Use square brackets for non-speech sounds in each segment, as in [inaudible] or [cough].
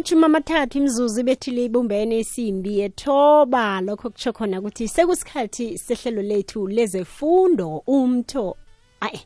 amachumi amathathu imzuzu ibethile ibumbene isimbi yethoba. Lokho kutsho khona ukuthi sekusikhathi sehlelo lethu lezefundo umtho ayi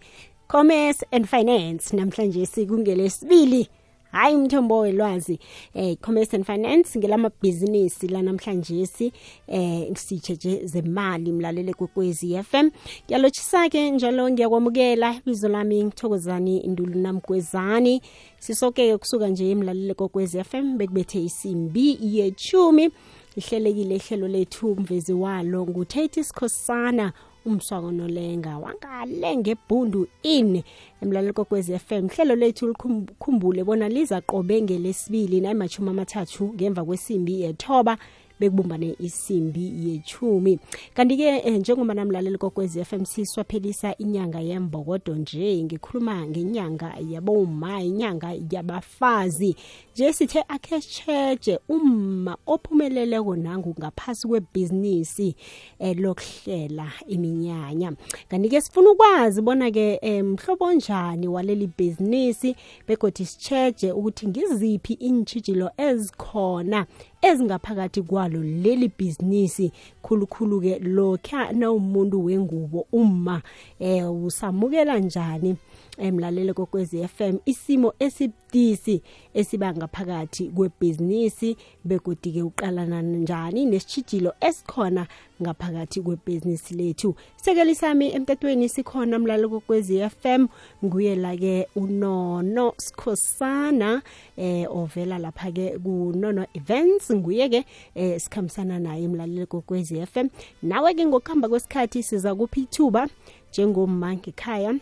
commerce and finance. Namhlanje sikungelesibili hayi umthombo welwazi eh commerce and finance ngelamabhizinisi la namhlanje si eh sitsheje zemali mlalele kwekwezi FM ngiyalotshisa ke njalo ngiyakwamukela ibizo lami ngithokozani indulu namgwezani. Sisoke kusuka nje emlalele kokwezi FM bekubethe isimbi yechumi ihlelekile ihlelo lethu umvezi walo nguthethi Sikhosana umswako nolenga wangale ngebhundu in emlalelo f FM hlelo lethu likhumbule bona liza qobe ngelesibili nayimachumi amathathu ngemva kwesimbi yethoba bekubumbane isimbi yechumi. Kanti-ke njengoba namlaleli kokwezi FM siswaphelisa inyanga yembokodo nje ngikhuluma ngenyanga yaboma inyanga yabafazi. Nje sithe akhe cheje umma ophumeleleko nangu ngaphasi kwebhizinisi eh, lokuhlela iminyanya. Kanti-ke sifuna ukwazi bona-ke mhlobo njani waleli bhizinisi begodi sicheje ukuthi ngiziphi iintshijilo ezikhona ezingaphakathi kwalo leli bhizinisi khulukhulu ke lokha nawumuntu wengubo uma eh usamukela njani? Emlalele kokwezi FM isimo esibudisi esiba ngaphakathi kwebhizinisi begodi ke uqalana njani nesitshijilo esikhona ngaphakathi kwebhizinisi lethu. Sekelisami emtatweni sikhona mlalelo kokwezi FM nguye la ke unono sikhosana eh ovela lapha ke kunono events nguye ke eh sikhambisana naye emlalelo kokwezi FM nawe ke ngokuhamba kwesikhathi siza kuphi ithuba? Njengomma ngekhaya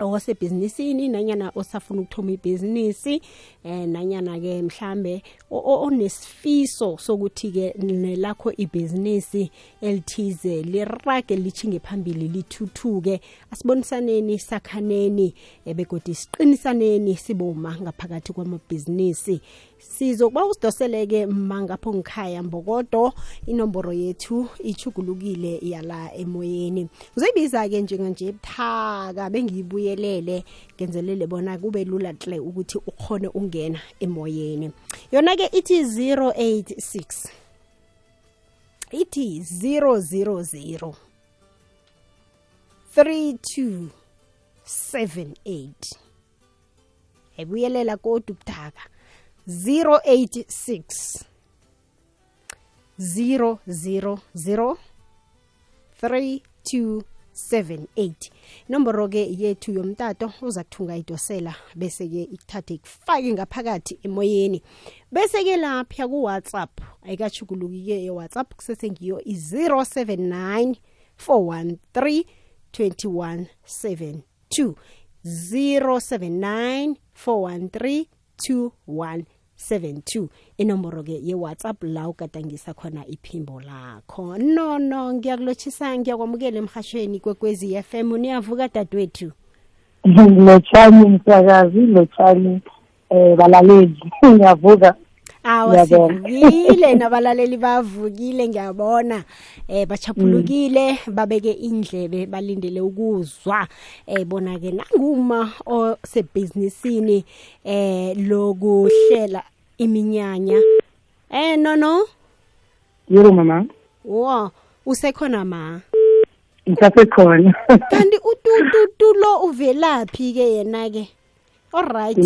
owasebhizinisini nanyana osafuna ukuthoma ibhizinisi eh nanyana ke mhlambe onesifiso sokuthi ke nelakho ibhizinisi elithize lirage lichinge phambili lithuthuke. Asibonisaneni sakhaneni ebegodi siqinisaneni siboma ngaphakathi kwamabhizinisi. Sizokuba usidoseleke mangapho ngikhaya mbokodo inomboro yethu ichugulukile yala emoyeni. Uzoyibiza-ke njenganje buthaka bengiyibuyelele ngenzelele bona kube lula hle ukuthi ukhone ungena emoyeni. Yona-ke ithi 086 ithi 000 3278 ebuyelela kodwa buthaka 086 000 3278 nomboro-ke yethu yomtato uza kuthunga idosela bese-ke ikuthathe ikufake ngaphakathi emoyeni. Bese-ke lapha kuwhatsapp ayikashuguluki-ke ewhatsapp kusesengiyo i-079 413 2172 079 413 21 72 inomboro-ke ye-whatsapp la ugadangisa khona iphimbo lakho. Nono ngiyakulotshisa ngiyakwamukela emhashweni kwekwezi FM niyavuka dadwethu. Lotshani msakazi lotshani um balaleli. [laughs] Ngiyavuka. Awa sivukile [laughs] nabalaleli bavukile ngiyabona. Eh bachapulukile babeke indlebe balindele ukuzwa. Eh bona ke nanguma osebhizinisini eh lokuhlela iminyanya. Eh no no yebo mama. Wo usekhona ma? Ngisasekhona. Kanti [laughs] utututu lo uvelaphi ke yena ke alright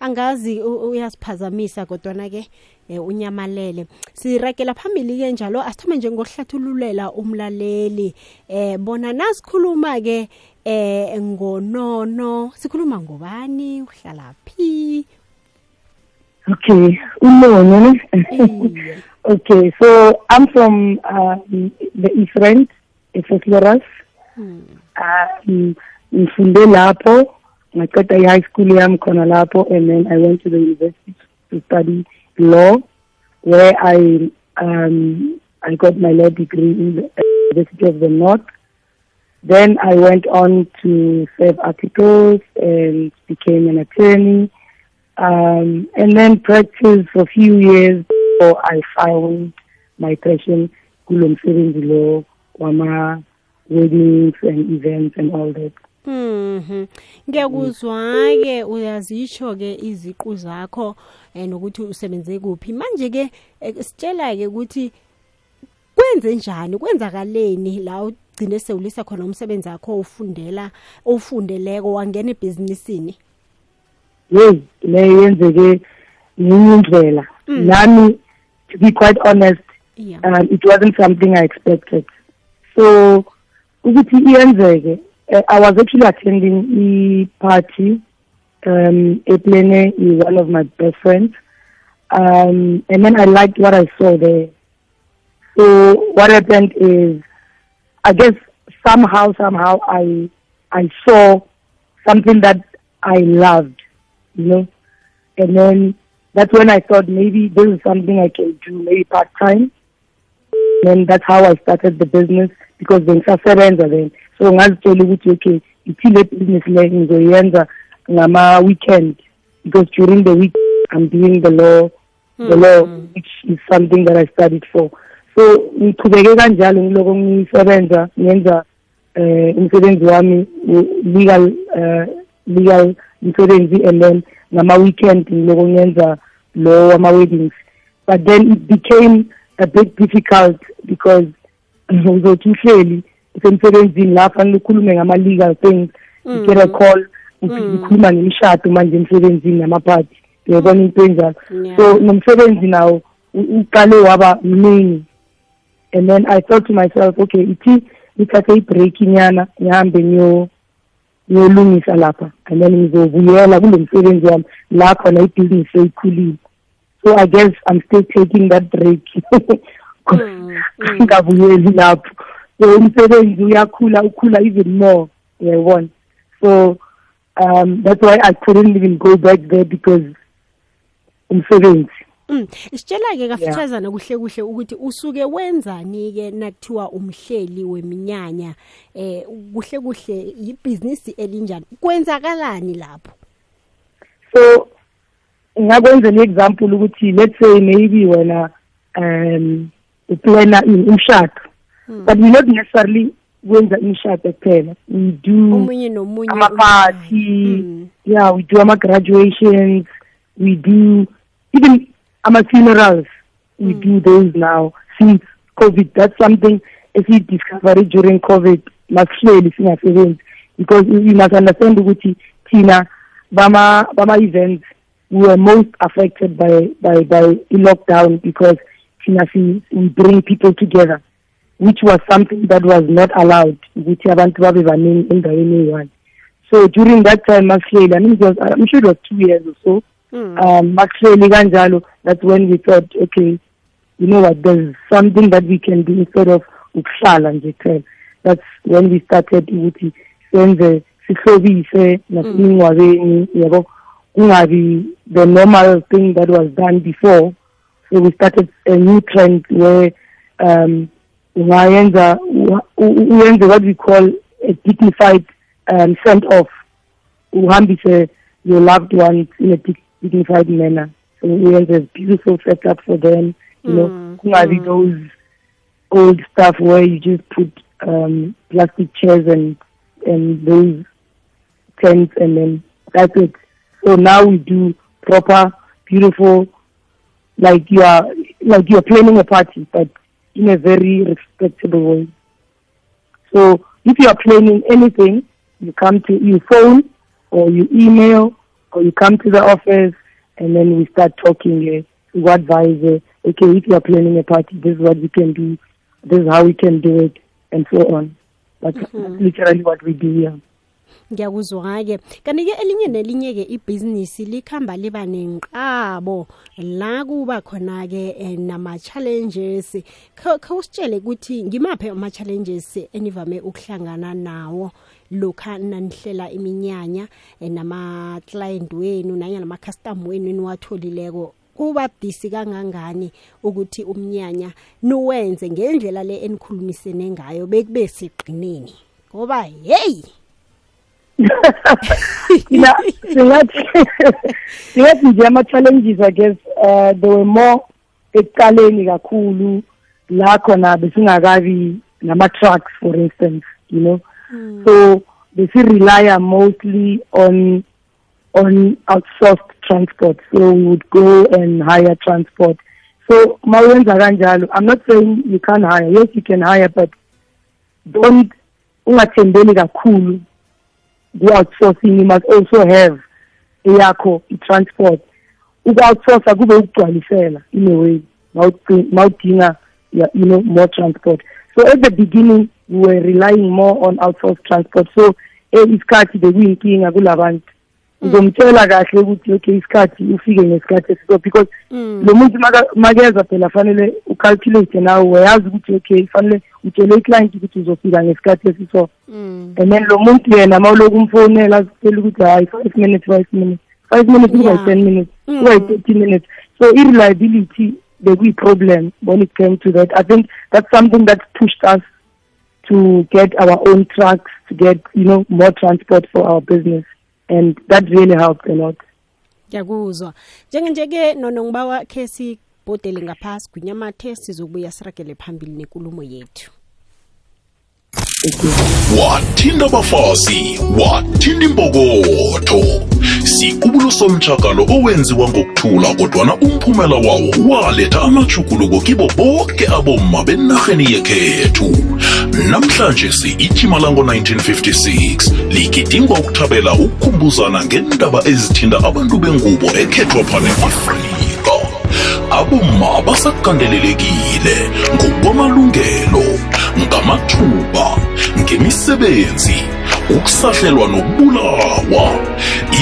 angazi uyasiphazamisa kodwana ke unyamalele. Sirakela phambili ke njalo asithome nje ngokuhlathululela umlaleli. Eh bona nasikhuluma ke eh ngonono. Sikhuluma ngobani? Uhlala phi? Okay unono. [laughs] Okay so i'm from um, the east efesloras hmm. um ngifunde lapho. Ngaqeda i-high school yami khona lapho and then i went to the university to study law where i um, i got my law degree in the university of the north. Then i went on to serve articles and became an attorney. Um, and then practiced for a few years before i found my passion kulo msebenzi lo wama weddings and events and all that Mhm. Ngiyakuzwa ke uyazisho ke iziqu zakho eh, nokuthi usebenze kuphi. Manje ke eh, sitshela ke ukuthi kwenze njani kwenzakaleni la ugcine sewulisa khona umsebenzi wakho ufundela ufundeleko wangena ebhizinisini. hey leyo yenzeke ngenye indlela Mm. nami to be quite honest Yeah. um, it wasn't something i expected so ukuthi iyenzeke uh, i was actually attending a party. um eplene one of my best friends um and then i liked what i saw there so what happened is i guess somehow somehow i i saw something that i loved you know and then that's when I thought maybe this is something I can do, maybe part time. Then that's how I started the business because bengisasebenza then. So ngazitshela ukuthi okay, ithi le business le ngizoyenza ngama weekend because during the week I'm doing the law, the law which is something that I studied for. So ngichubeke kanjalo ngiloko ngisebenza ngenza eh umsebenzi wami legal uh, legal umsebenzi and then ngama weekend ngiloko ngenza lo wama weddings but then it became a bit difficult because [laughs] uzothi uhleli usemsebenzini lapha fanele ukhulume ngama legal things get a call uthi ukhuluma ngemishado manje emsebenzini namaphathi. Uyabona into enjalo. So nomsebenzi nawo uqale waba mningi and then i thought to myself okay ithi ngithathe ibreak inyana ngihambe ngiyo ngiyolungisa lapha. And then ngizobuyela kulo msebenzi wami la khona ibhizinisi seyikhulile so i guess i'm still taking that break. [laughs] Mm, mm. ngingabuyeli lapho. So umsebenzi uyakhula ukhula even more uyayibona so um that's why i couldn't even go back there because umsebenzi. Mm. Sitshela ke kafithazana kuhle kuhle ukuthi usuke wenzani ke nakuthiwa umhleli weminyanya eh kuhle kuhle ibusiness elinjani? Kwenzakalani lapho? So ngakwenza le example ukuthi let's say maybe wena um uplana umshado. But we not necessarily wenza imishado kuphela we do ama-party Mm. yeah we do ama-graduations. We do even ama-funerals. We do those now. Since covid that's something esiyidiscovery during covid masihleli singasebenzi. Because you must understand ukuthi thina bama bama-events we were most affected by by by i-lockdown because thina we bring people together which was something that was not allowed ukuthi abantu babe baningi endaweni eyi-one. So during that time masihleli i mean it was i'm sure it was two years or so Mm. um kanjalo that's when we thought okay you know what there's something that we can do instead of ukuhlala nje kuphela. That's when we started ukuthi senze sihlobise nasemingcwabeni yabo? Kungabi the normal thing that was done before. So we started a new trend where um ungayenza uyenze what we call a dignified um send off. Uhambise your loved ones in a dignified manner. So uyenze a beautiful setup for them you know. Mm, kungabi mm. those old stuff where you just put um plastic chairs and and those tents and then that's it. So now we do proper beautiful like you are like you're planning a party but in a very respectable. Way so if you are planning anything you come to you phone or you email or you come to the office and then we start talking uh, to advise uh, okay if you are planning a party this is what we can do this is how we can do it and so on. That's, that's literally what we do here ngiyakuzwa ke kanti ke elinye nelinye ke ibhizinisi likhamba liba nenqabo. La kuba khona ke eh, nama challenges khawusitshele ukuthi ngimaphe ama challenges enivame ukuhlangana nawo lokha nanihlela iminyanya eh, nama client wenu nanya nama customer wenu niwatholileko? Kuba busy kangangani ukuthi umnyanya nuwenze ngendlela le enikhulumisene ngayo bekube siqinini ngoba hey! Thina singathi singathi nje ama-challenges i guess uh, there were more ekuqaleni kakhulu la khona besingakabi nama-trucks for instance you know? So besi-relya mostly on on outsourced transport. So we would go and hire transport. So mawenza kanjalo i'm not saying you can't hire. Yes you can hire but don't ungathembeli kakhulu ku-outsourcing you must also have eyakho i-transport uku-outsourca kube ukugcwalisela in a way mawudinga you know more transport. So at the beginning we were relying more on outsourced transport. So eh, isikhathi bekuyinkinga kulabantu ngizomtshela kahle ukuthi okay isikhathi ufike ngesikhathi esiso because lo muntu makeza phela fanele ucalculate nawe uyazi ukuthi okay fanele utshele iclient ukuthi uzofika ngesikhathi esiso and then lo muntu yena mawuloku umfonela azitshela ukuthi hayi five minutes five minutes five minutes kuba Yeah. yi-ten minutes kuba yi-thirty minutes. So i-reliability bekuyi-problem when it came to that. I think that's something that pushed us to get our own trucks to get you know more transport for our business. And that really helped a lot. Ngiyakuzwa. Njenge-ke nono ngibawa khe sibhodele ngaphasi gwinyamathe sizobuya siragele phambili nenkulumo yethu wathinta abafazi wathinda impokotho sikubulosomtshakalo owenziwa ngokuthula kodwana umphumela wawo waletha amajuguluko kibo boke abomma benarheni yekhethu. Namhlanje si-ichimalango 1956 ligidingwa ukuthabela ukukhumbuzana ngendaba ezithinda abantu bengubo ekhethwa phane afrika abomma basakandelelekile ngokwamalungelo ngamathuba ngemisebenzi ukusahlelwa nokubulawa.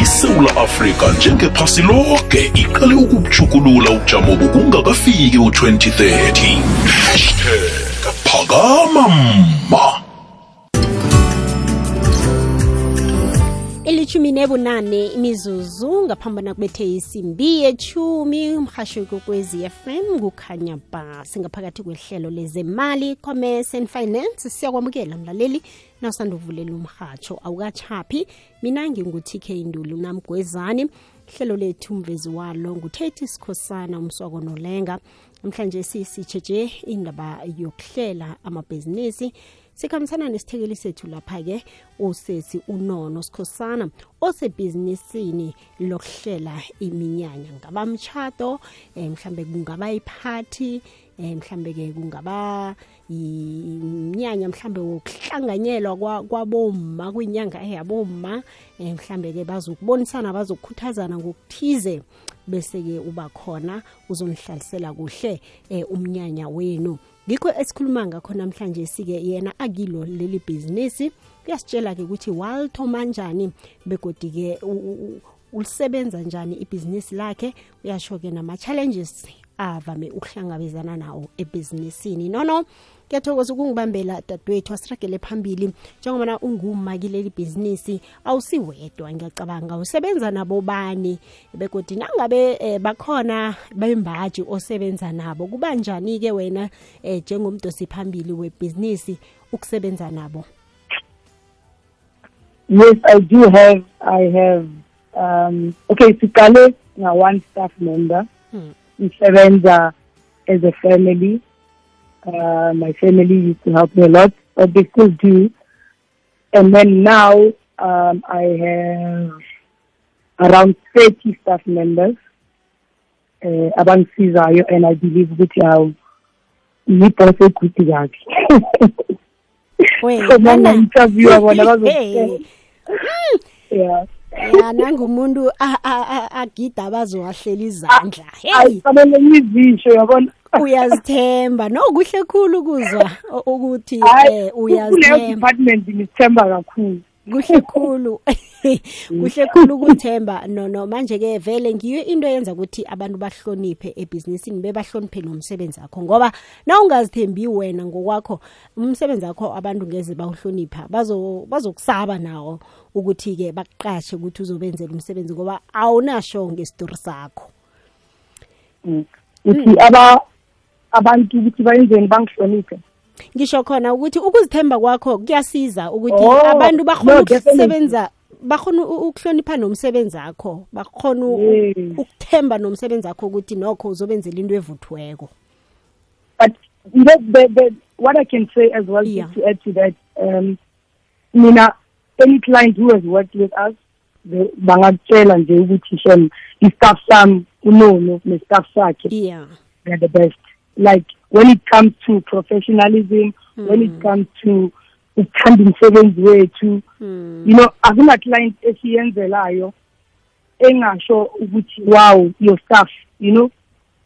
Isewula afrika njengephasi lonke iqale ukubuchukulula ubujamo bokungakafiki u-2030 hashtag phakama mma. Ilithumi nebunane imizuzu ngaphambana nakubethe isimbi yechumi umhasho kokwezi fm kukhanya ba singaphakathi kwehlelo lezemali commerce and finance. Siyakwamukela mlaleli nawusanda uvulela umhatsho awukachaphi mina ngingu-tk namgwezani. Hlelo lethu mvezi walo nguthethi sikhosana umswako nolenga namhlanje sisitsheje indaba yokuhlela amabhizinisi. Sikhambisana nesithekeli sethu lapha-ke usesi unono sikhosana osebhizinisini lokuhlela iminyanya. Ngaba mtshato um mhlambe kungaba iphathi um mhlambe-ke kungaba iminyanya mhlambe wokuhlanganyelwa kwa- kwabomma kwinyanga yabomma um mhlambe-ke bazokubonisana bazokukhuthazana ngokuthize bese-ke uba khona uzonihlalisela kuhle um umnyanya wenu. Ngikho esikhuluma ngakho namhlanje sike yena akilo leli bhizinisi. Kuyasitshela-ke ukuthi walithoma njani begodi-ke u- u- u- ulisebenza njani ibhizinisi lakhe? Uyasho-ke nama-challenges. Avame ukuhlangabezana nawo ebhizinisini nono kuyathokoza ukungibambela dadewethu asiragele phambili. Njengobana unguma kileli bhizinisi awusiwedwa ngiyacabanga. Usebenza nabo bani? Begodi nangabe eh, bakhona bembaji osebenza nabo kuba njani-ke wena eh, njengomdosi phambili webhizinisi ukusebenza nabo? Yes i do have i have um okay siqale nga-one staff member. Hmm. Isebenza as a family. Uh, my family used to help me a lot but they still do. And then now um, i have around 30 staff members uh, abangisizayo and i believe ukuthi hawu ngibhos eguti kakhe [laughs] so banga-interviewa bona bazokutshela yeah ya nangumuntu a- a- a- agida bazowahlela izandla. Hey! ayifanele ngizisho yabona? Uyazithemba. No kuhle khulu kuzwa u- [laughs] ukuthi hayi eh, kuleyo uyazithemba. department ngithemba kakhulu. Kuhle [laughs] khulu. [laughs] Kuhle khulu ukuthemba. No no manje ke vele ngiyo into yenza ukuthi abantu bahloniphe ebhizinisini bebahloniphe nomsebenzi wakho ngoba na ungazithembi wena ngokwakho umsebenzi wakho abantu ngeze bawuhlonipha. Bazo bazokusaba nawo ukuthi ke bakuqashe ukuthi uzobenzela umsebenzi ngoba awunasho ngestori sakho. Uthi aba abantu ukuthi bayenzeni bangihloniphe. Ngisho khona ukuthi ukuzithemba kwakho kuyasiza ukuthi Oh, abantu bakhona no, definitely. ukusebenza bakhona u- ukuhlonipha nomsebenzi wakho bakhona u- Yes. ukuthemba nomsebenzi wakho ukuthi nokho uzobenzela into evuthiweko but you know, the, the, what i can say as well Yeah. to add to that um mina any client who has worked with us the- bangakutshela nje ukuthi shem i-staff sami unono ne-staff sakhe yeah they're the best. Like when it comes to professionalism, when it comes to ukuthanda umsebenzi wethu, mm. you know, akuna client esiyenzelayo engasho ukuthi wow your staff, you know,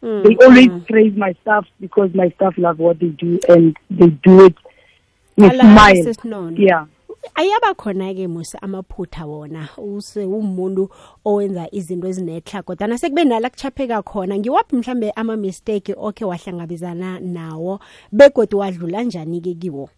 Mm. they always praise my staff because my staff love what they do and they do it with smile. Yeah. Ayaba khona-ke musa amaphutha wona umuntu owenza izinto ezinetla kodwa sekube nala kuchapheka khona ngiwaphi mhlambe ama-mistake okhe wahlangabezana nawo begodi wadlula njani-ke kiwo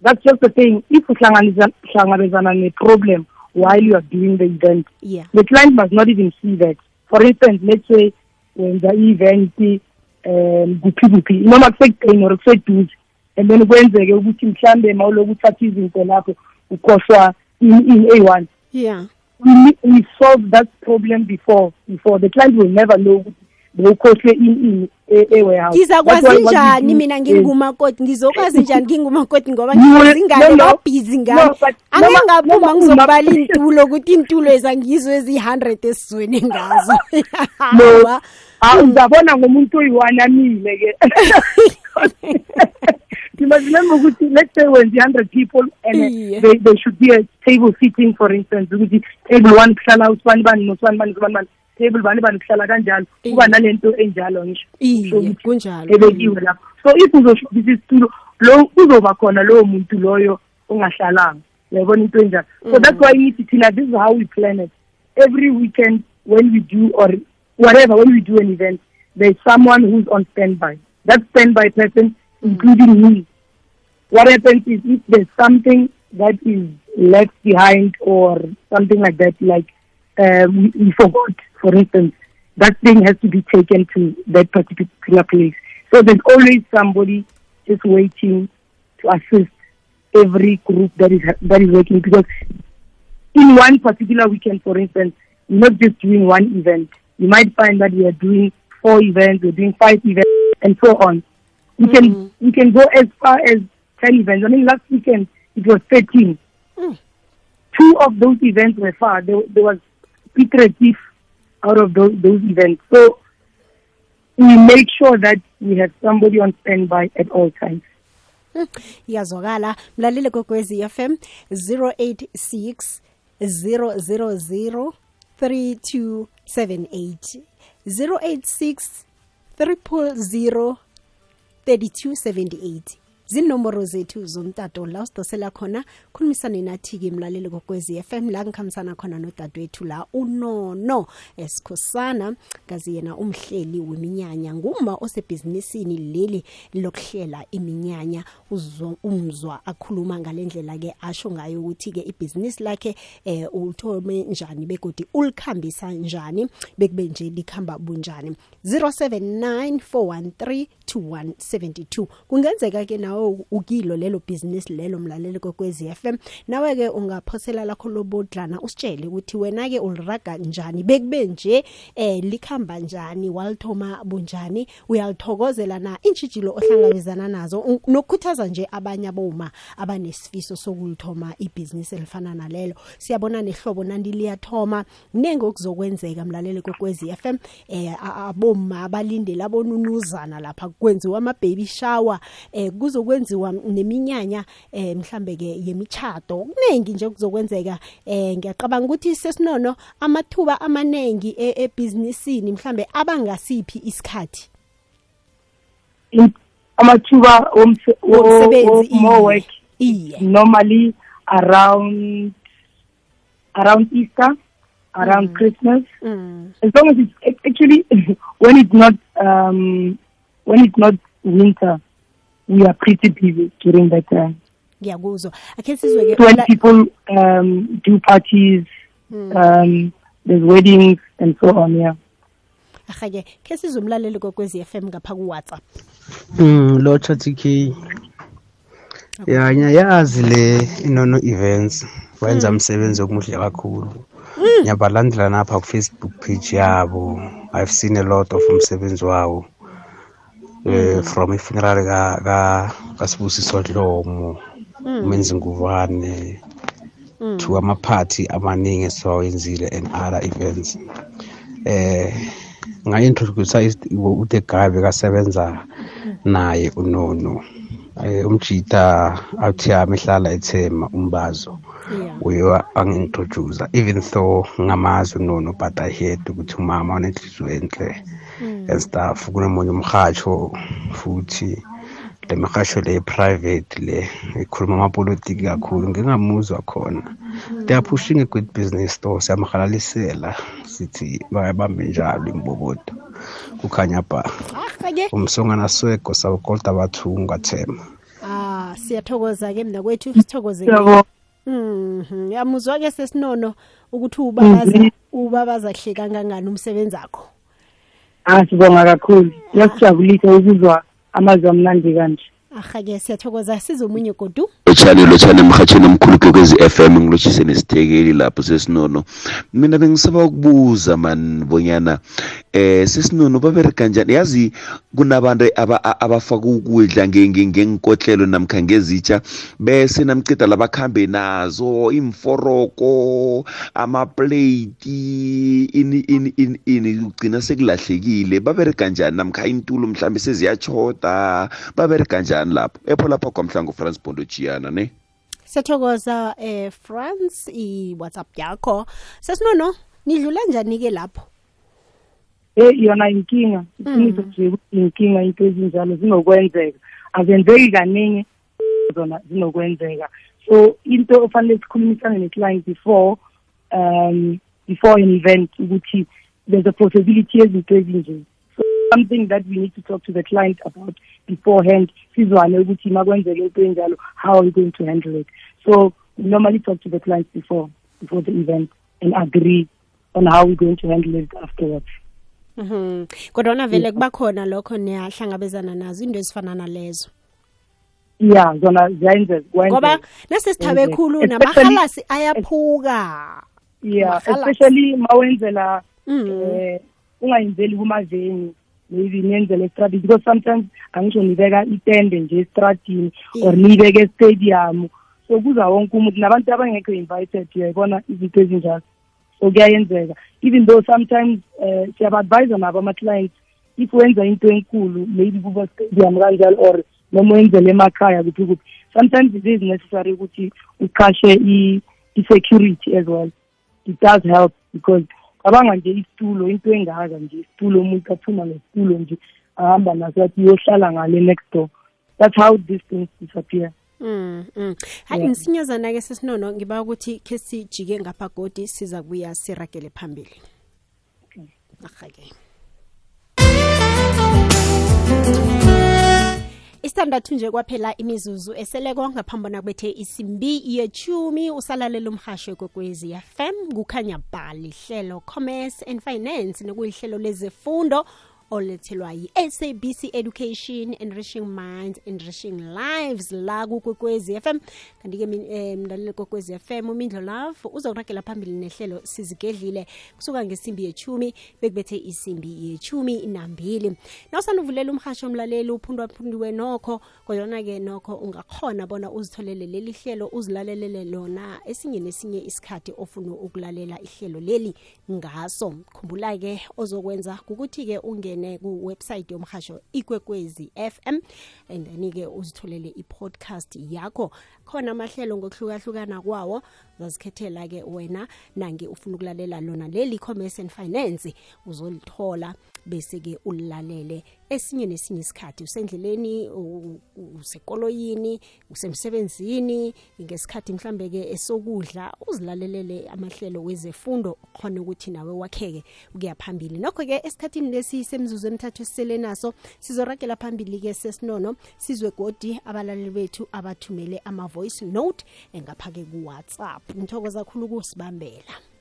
That's just the thing. If uhlangabezana hlangabezana ne-problem while you are doing the event, yeah the client must not even see that. For instance, let's say wenza i-event um kuphi kuphi noma kusekudeni or kuseduze and then kwenzeke ukuthi mhlambe mawuloku uthatha izinto lapho ukhohlwa in, in A1 yeah. We, ne- we solved that problem before before. The client will never know ukuthi bewukhohlwe in in a, a warehouse. That's why ngizakwazi what we njani do mina is- ngingumakoti. Ngizokwazi njani ngingumakoti ngoba You will- ngizi ngane no, no. babhizi No, ngani but angeke noma- ngaphuma noma ngizokubala uma- iy'ntulo ukuthi iy'ntulo ezangizo eziyi-hundred esizweni ngazo. [laughs] no Hawa. ah, uzabona ngomuntu oyi-one amile ke. You must remember ukuthi let's say wenza i-hundred people and uh, Iye. they, they should be a table sitting for instance ukuthi table one kuhlala usibani bani nosibani bani nosibani bani. Table bani bani kuhlala kanjalo. Iye. kuba nalento enjalo ngisho Iye, Kusho ukuthi kunjalo. ebekiwe lapho. So if uzoshuthisa isitulo lo uzoba khona lowo muntu loyo ongahlalanga. Uyayibona into enjalo? So that's why ngithi thina this is how we plan it. Every weekend when we do or whatever when we do an event there's someone who's on standby. That standby person including me. What happens is if there's something that is left behind or something like that like uh, we, we forgot for instance that thing has to be taken to that particular place. So there's always somebody just waiting to assist every group that is that is working. Because in one particular weekend, for instance, we're not just doing one event. You might find that we are doing four events, we're doing five events, and so on. We can we can go as far as ten events. I mean, last weekend it was thirteen. Mm. Two of those events were far. There, there was iterative out of those those events. So we make sure that we have somebody on standby at all times. iyazwakala mlalile kokwezi FM 086 000 3278 086 300 3278 zinomboro zethu zomtato la usidosela khona khulumisane nathi-ke mlaleli kokwezi FM la ngikhambisana khona nodadewethu la unono esikhosana kazi yena umhleli weminyanya nguma osebhizinisini leli lokuhlela iminyanya. Uzwa- umzwa akhuluma ngale ndlela-ke asho ngayo ukuthi-ke ibhizinisi lakhe eh ulithome njani begodi ulikhambisa njani bekube nje likhamba bunjani. 079 413 2172 kungenzeka ke nawe ukilo lelo business lelo mlaleli kokwezi FM nawe ke ungaphosela lakho lobodlana usitshele ukuthi wena ke uliraga njani? Bekube nje eh likhamba njani? Walithoma bunjani? Uyalithokozela na? Intshijilo ohlangabezana nazo un- nokukhuthaza nje abanye aboma abanesifiso sokulithoma ibhizinisi elifana nalelo. Siyabona nehlobo nandi liyathoma. Ningi okuzokwenzeka mlaleli kokwezi FM eh a- aboma abalindele abonunuzana lapha kwenziwa ama baby shower eh kuzokwenziwa neminyanya eh mhlambe ke yemichado kuningi nje kuzokwenzeka eh ngiyaqabanga ukuthi sesinono amathuba amanengi e- ebhizinisini mhlambe abangasiphi isikhathi amathuba iye. more work iye normally around around Easter, around Christmas. mm. As long as it's ac- actually [laughs] when it's not um, when it's not winter, we are pretty busy during that time. ngiyakuzwa akhe sizwe ke when people um, do parties, um, there's weddings and so on. Yeah. ahake ke sizwe umlaleli kokwezi FM ngapha ku WhatsApp Mm lo TK ya ngiyayazi le inono events wenza umsebenzi omuhle kakhulu. Ngiyabalandela napha ku Facebook page yabo. I've seen a lot of umsebenzi wawo. Eh from ifuneral ka ka kasibusiso Dlomo umenzi nguvane to ama-party amaningi esiwawenzile and other events. Eh nga-introduce uThe Guy bekasebenza naye unono. Eh umjita athi yami ehlala ethema umbazo. Yeah. Uye angi-introduce even though ngamazi unono but i heard ukuthi umama unenhliziyo enhle. And stuff kunomunye umrhatsho futhi le mrhatsho le private le ikhuluma amapolitiki kakhulu. Ngingamuzwa khona they are pushing a good business store siyamhalalisela sithi bayabambe njalo imbokodo. Kukhanya ba ahake umsongana swego sawukolta bathungu kwathema ah siyathokoza-ke mna kwethu sithokoze Siyabonga. Mhm. yamuzwa-ke sesinono ukuthi ubabaza ubabaza kuhle kangangani umsebenzi akho Ah sibonga kakhulu. Kuyasijabulisa ukuzwa amazwi amnandi kanje. Ahake siyathokoza sizomunye godu. Lotshani lotshani emhatshweni omkhulu kokwezi FM ngilotshise nesithekeli lapho sesinono. Mina bengisaba ukubuza man bonyana eh sesinono babereka njani? Yazi kunabantu aba- a- abafaka ukudla nge- nge- ngenkotlelo namkha ngezitsha bese namcida labakhambe nazo imforoko amaplate ini ini ini ini ugcina sekulahlekile. Babereka njani namkha intulo mhlambe seziyachoda babereka njani? Lapho epho lapho kwamhlango France Bondo Giana ne siyathokoza eh france i-whatsapp yakho sesinono nidlula njani-ke lapho eyi yona inkinga. Iqiniso nje ukuthi inkinga into ezinjalo zinokwenzeka. Azenzeki kaningi zona zinokwenzeka. So into ofanele sikhulumisane neclient before um before an event ukuthi there's a possibility yezinto ezinje. So something that we need to talk to the client about beforehand sizwane ukuthi makwenzeke into enjalo how are we going to handle it. So we normally talk to the clients before before the event and agree on how we're going to handle it afterwards. Mhm. kodwana vele kuba khona lokho niyahlangabezana nazo into ezifana nalezo yeah zona ziyenzeka ngoba nasesithabe khulu namahalasi ayaphuka yeah especially mawenzela Mhm. eh ungayenzeli kumaveni maybe niyenzele estradini because sometimes angisho nibeka itende nje estradini or niyibeke estadium. So kuza wonke umuntu. Nabantu abangekho invited uyayibona izinto ezinjalo. So kuyayenzeka. Even though sometimes eh siyaba-advise nabo ama-clients if wenza into enkulu maybe kuba stadium kanjalo or noma wenzele emakhaya kuphi kuphi sometimes it is necessary ukuthi uqashe i-security as well. It does help because cabanga nje isitulo into engaka nje isitulo umuntu aphuma nesitulo nje ahamba naso athi uyohlala ngale next door. That's how these things disappear. Mm, mm. hayi Yeah. msinyazana-ke sesinono ngiba ukuthi khe sijike ngapha godi siza kubuya siragele phambili. Ahake isithandathu nje kwaphela imizuzu eseleko ngaphambi kubethe isimbi yechumi usalalela umhasho ya fm kukhanya bhali hlelo commerce and finance nokuyihlelo lezefundo olethelwa yi-sabc education enriching minds enriching lives la kukwekwezi m. Kanti-ke mlaleli kwekwezi m umindlo love uzokuragela phambili nehlelo sizigedlile. Kusuka ngesimbi yechumi bekubethe isimbi yechumi nambili. Nawusanuvulela umhasho omlaleli uphundwaphundiwe nokho kodwana-ke nokho ungakhona bona uzitholele leli hlelo uzilalelele lona esinye nesinye isikhathi ofuna ukulalela ihlelo leli ngaso. Khumbula-ke ozokwenza kukuthi-ke ungene kuwebsite yomhasho ikwekwezi fm and then-ke uzitholele i-podcast yakho. Khona amahlelo ngokuhlukahlukana kwawo. Zazikhethela-ke wena nange ufuna ukulalela lona leli commerce and finance uzolithola bese-ke ulilalele esinye nesinye isikhathi usendleleni usekoloyini usemsebenzini ngesikhathi mhlambe-ke esokudla uzilalelele amahlelo wezefundo khona ukuthi nawe wakheke ukuya phambili. Nokho-ke esikhathini lesi semzuzu emithathu esisele naso sizoragela phambili-ke sesinono sizwe godi abalaleli bethu abathumele ama-voice note engapha-ke ku-whatsapp. Ngithokoza kakhulu ukusibambela.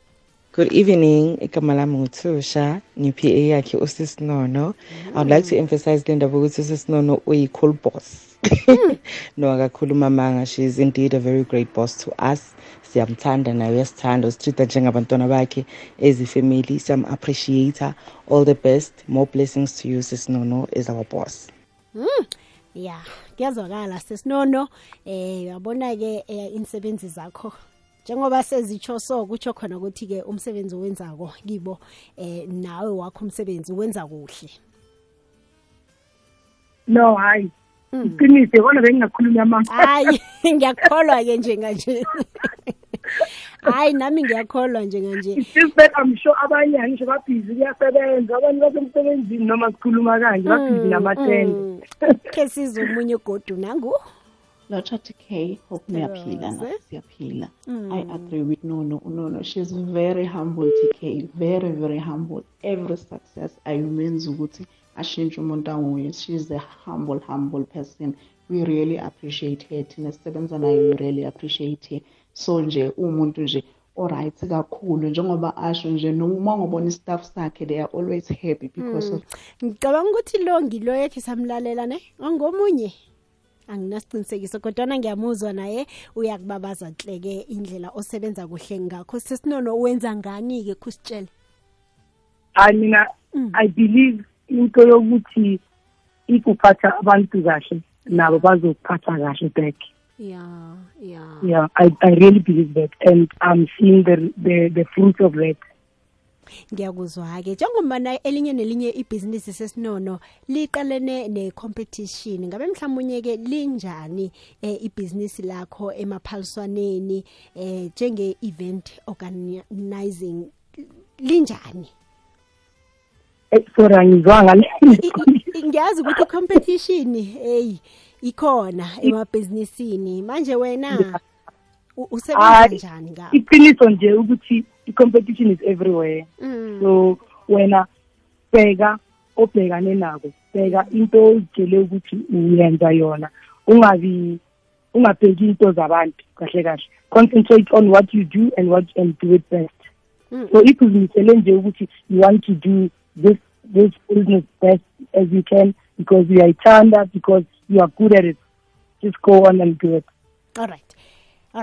Good evening, Ikamala Mutusha, nguThusha, ngi-PA yakhe usisinono. I would like to emphasize le ndaba ukuthi usisinono uyi-cool boss. [laughs] no akakhuluma manga, she is indeed a very great boss to us. Siyamthanda naye uyasithanda, usitreat njengabantwana bakhe as a family. Siyam-appreciate all the best. More blessings to you, Sisinono, as our boss. ya kuyazwakala sesinono eh uyabona ke eh, insebenzi zakho njengoba sezitsho so kutsho khona ukuthi-ke umsebenzi owenzako kibo eh nawe wakho umsebenzi wenza kuhle. No hayi. Iqiniso yabona bengingakhulumi amanga hayi [laughs] ngiyakholwa-ke njenganje. Hayi nami ngiyakholwa njenganje. It's just that i'm sure abanye angisho babhizi kuyasebenza. Abanye basemsebenzini noma sikhuluma kanje babhizi namatende khe size omunye ugodu nangu? Locha TK, hope niyaphila Sir. nathi siyaphila. I agree with Nono. Nono, she's very humble TK, very very humble. Every success ayimenzi ukuthi ashintshe umuntu anguye. She's a humble humble person. We really appreciate her. Thina sisebenza nayo we really appreciate her. So nje umuntu nje alright kakhulu njengoba asho nje noma ngibona istaff sakhe they are always happy because of ngicabanga ukuthi lo ngilo yakhe samlalela ne ongomunye anginasiqinisekiso kodwana ngiyamuzwa naye uyakubabaza nhleke indlela osebenza kuhle ngakho. Sesinono wenza ngani-ke kusitshele hayi mina i believe into yokuthi if uphatha abantu kahle nabo bazokuphatha kahle back. Ya ya. Yeah i, I really believe that and i'm seeing the, the, the fruits of that. Ngiyakuzwa-ke. Njengobana elinye nelinye ibhizinisi sesinono liqalene ne-competition. Ngabe mhlawumunye-ke linjani eh, ibhizinisi lakho emaphaliswaneni eh, njenge-event organizing? Linjani? Eh, sorry angizwanga. Le I- i- ngiyazi ukuthi i-competition hey ikhona emabhizinisini. Manje wena? U- usebenza njani ngapho iqiniso nje ukuthi i-competition is everywhere. Mm. so wena bheka obhekane nako bheka into ozitshele ukuthi uyenza yona. Ungabi ungabheki into zabantu kahle kahle. Concentrate on what you do and what and do it best. Mm. so if uzimisele nje ukuthi you want to do this this business best as you can because uyayithanda because you are good at it. Just go on and do it. All right.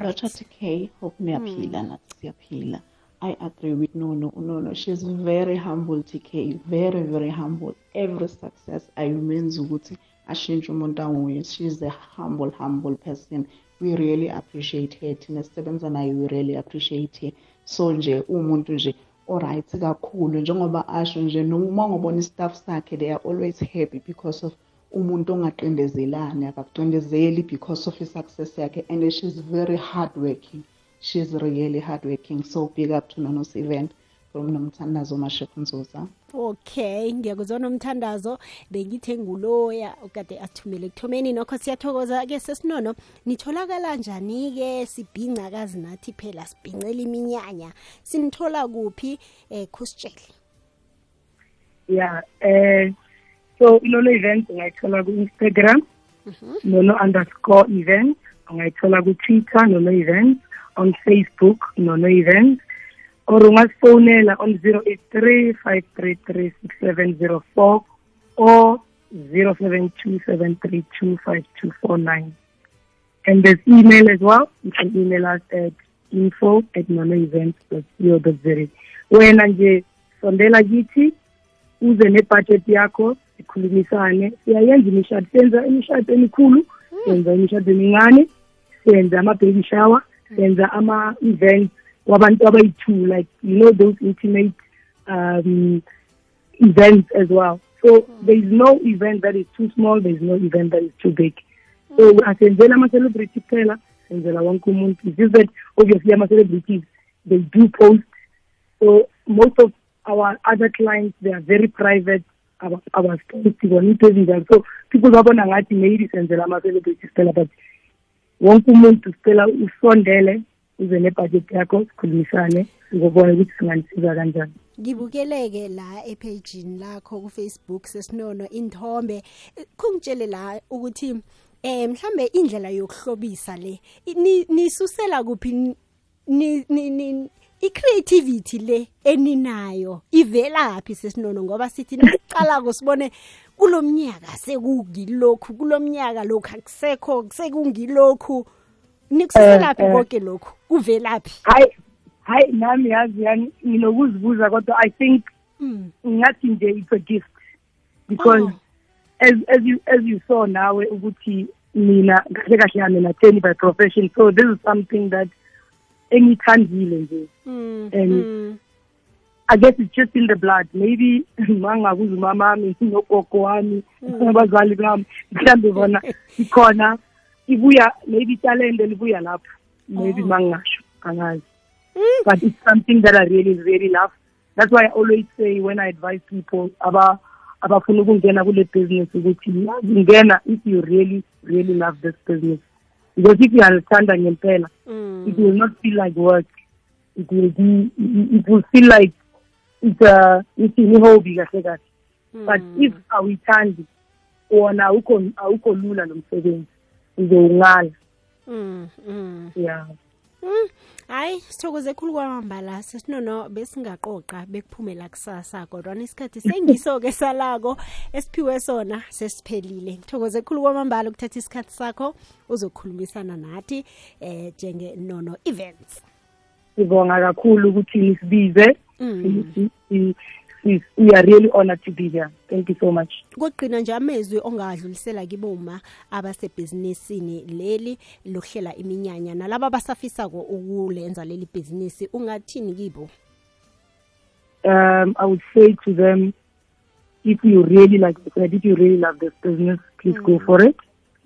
Locha TK, hope niyaphila hmm. nathi siyaphila. I agree with Nono. Nono, she's very humble TK, very very humble. Every success ayimenzi ukuthi ashintshe umuntu anguye. She's a humble humble person. We really appreciate her. Thina sisebenza nayo we really appreciate her. So nje umuntu nje alright kakhulu njengoba asho nje noma ngibona istaff sakhe they are always happy because of umuntu ongaqindezelani akakucindezeli because of i-success yakhe and she's very hardworking. She's really hardworking. So big up to nonos event from nomthandazo masheko nzuza okay ngiyakuzwa nomthandazo. Bengithe nguloya okade athumele ekuthomeni nokho siyathokoza-ke sesinono. Nitholakala njani-ke sibhincakazi nathi phela sibhincela iminyanya. Sinithola kuphi um khusitshele? Yeah eh so inono event ungayithola ku-instagram mhm. nono underscore event ungayithola ku-twitter nono event on facebook nono event or ungasifonela on 083 533 6704 or 0727325249 and there's email as well you can email us at info at nonoevents.co.za wena nje sondela kithi uze nebudget yakho sikhulumisane. Siyayenza imishado senza imishado emikhulu hmm. senza imishado emincane senza ama-baby shower senza ama-events wabantu abayi-two like you know those intimate um, events as well. So hmm. there is no event that is too small there is no event that is too big. So hmm. asenzela ama-celebrity kuphela senzela wonke umuntu. It's just that obviously ama-celebrities they do post. So most of our other clients they are very private our our post bona into ezinjalo so people babona ngathi maybe senzela ama-celebrities kuphela but wonke umuntu sicela usondele uze nebudget yakho sikhulumisane sizobona ukuthi singanisiza kanjani. Ngibukeleke la ephejini lakho kufacebook sesinono inthombe. Eh, kungitshele la ukuthi eh mhlambe indlela yokuhlobisa le i- ni- nisusela kuphi ni- ni ni- ni- i-creativity le eninayo ivelaphi sesinono ngoba sithi nasicala sibone kulomnyaka sekungilokhu kulomnyaka lokhu akusekho sekungilokhu nikususelaphi Eh, eh. konke lokhu kuvelaphi hayi hayi nami yazi yani nginokuzibuza kodwa i think Mm. ngathi nje it's a gift because Oh. as as you as you saw nawe ukuthi mina kahle kahle I'm an attorney by profession so this is something that engithandile nje. Mm, And- mm, I guess it's just in the blood. Maybe [laughs] mangakuza umamami nogogo wami abazali bami. Mhlambe bona [laughs] ikhona ibuya maybe italente libuya lapho maybe Oh. mangasho angazi. But it's something that I really really love. That's why I always say when I advise people aba abafuna ukungena kule business ukuthi ngena if you really really love this business because if you understand ngempela mm. it will not feel like work. It will be, it will feel like it's a, it's a hobby like that. Mm. But if awuyithandi, wona awukho awukho lula lo msebenzi. Uzowungala. Mm, mm. Yeah. Mm, hayi sithokoze khulu kwamambala sesinono besingaqoqa bekuphumela kusasa kodwa isikhathi sengiso-ke [laughs] salako esiphiwe sona sesiphelile. Ngithokoze khulu kwamambala ukuthatha isikhathi sakho uzokhulumisana nathi eh njengenono events. Sibonga kakhulu ukuthi nisibize. We are really honored to be here. Thank you so much. kokugcina nje amezwi ongadlulisela kiboma abasebhizinisini leli lokuhlela iminyanya nalaba abasafisako ukulenza leli bhizinisi ungathini kibo Um, I would say to them, if you really like if you really love this business, please mm. go for it.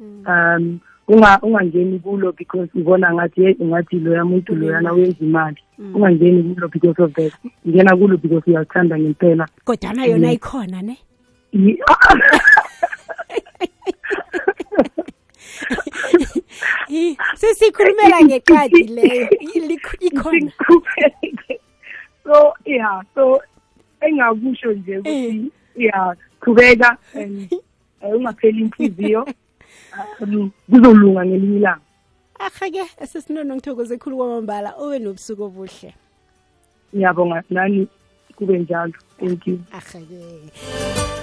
mm. Um, unga ungangeni kulo because ubona ngathi hey ngathi loya muntu loyana wenza imali. Ungangeni kulo because of that. Ngena kulo because uyathanda ngempela. Kodwana yona ikhona ne? Ye- Hi, [laughs] sesikhulumela ngeqadi leyo. Ilikh- ikhona. So yeah so engakusho nje ukuthi yeah qhubeka and eh, ungapheli inhliziyo. um, kuzolunga ngelinye ilanga. Ahake esesinono ngithokoze khulu kwamambala owe nobusuku obuhle. Ngiyabonga nani kube njalo thank you. Ahake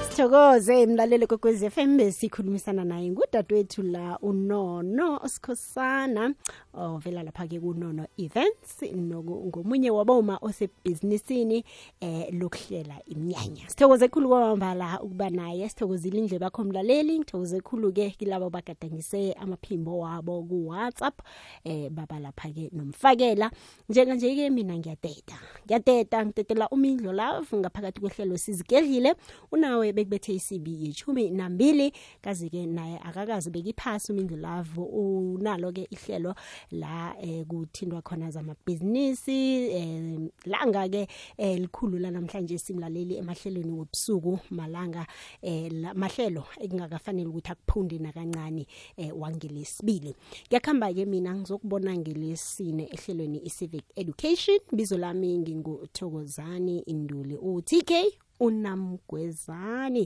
sithokoze mlaleli f m besikhulumisana naye ngudadewethu la unono osikhosana ovela lapha-ke kunono events ngomunye waboma osebhizinisini eh lokuhlela iminyanya. Sithokoze khulu kwamambala ukuba naye sithokozile indle bakho mlaleli. Ngithokoze khulu-ke kilabo bagadangise amaphimbo wabo ku-whatsapp eh baba lapha-ke nomfakela. Njenganje-ke mina ngiyateta ngiyateta ngitetela umindlo love ngaphakathi kwehlelo sizigedlile. Unawe bekubethe isibi yeshumi nambili kazi-ke naye akakazi bekiphasi umindlu love unalo-ke ihlelo la eh, kuthindwa khona zamabhizinisi eh, langa-ke eh, likhulu lanamhlanje simlaleli emahlelweni wobusuku malanga eh, mahlelo ekungakafanele ukuthi akuphunde nakancane eh, wangelesibili. Ngiyakuhamba-ke mina ngizokubona ngelesine ehlelweni i-civic education. Bizo lami nginguthokozani induli CK unamgwezani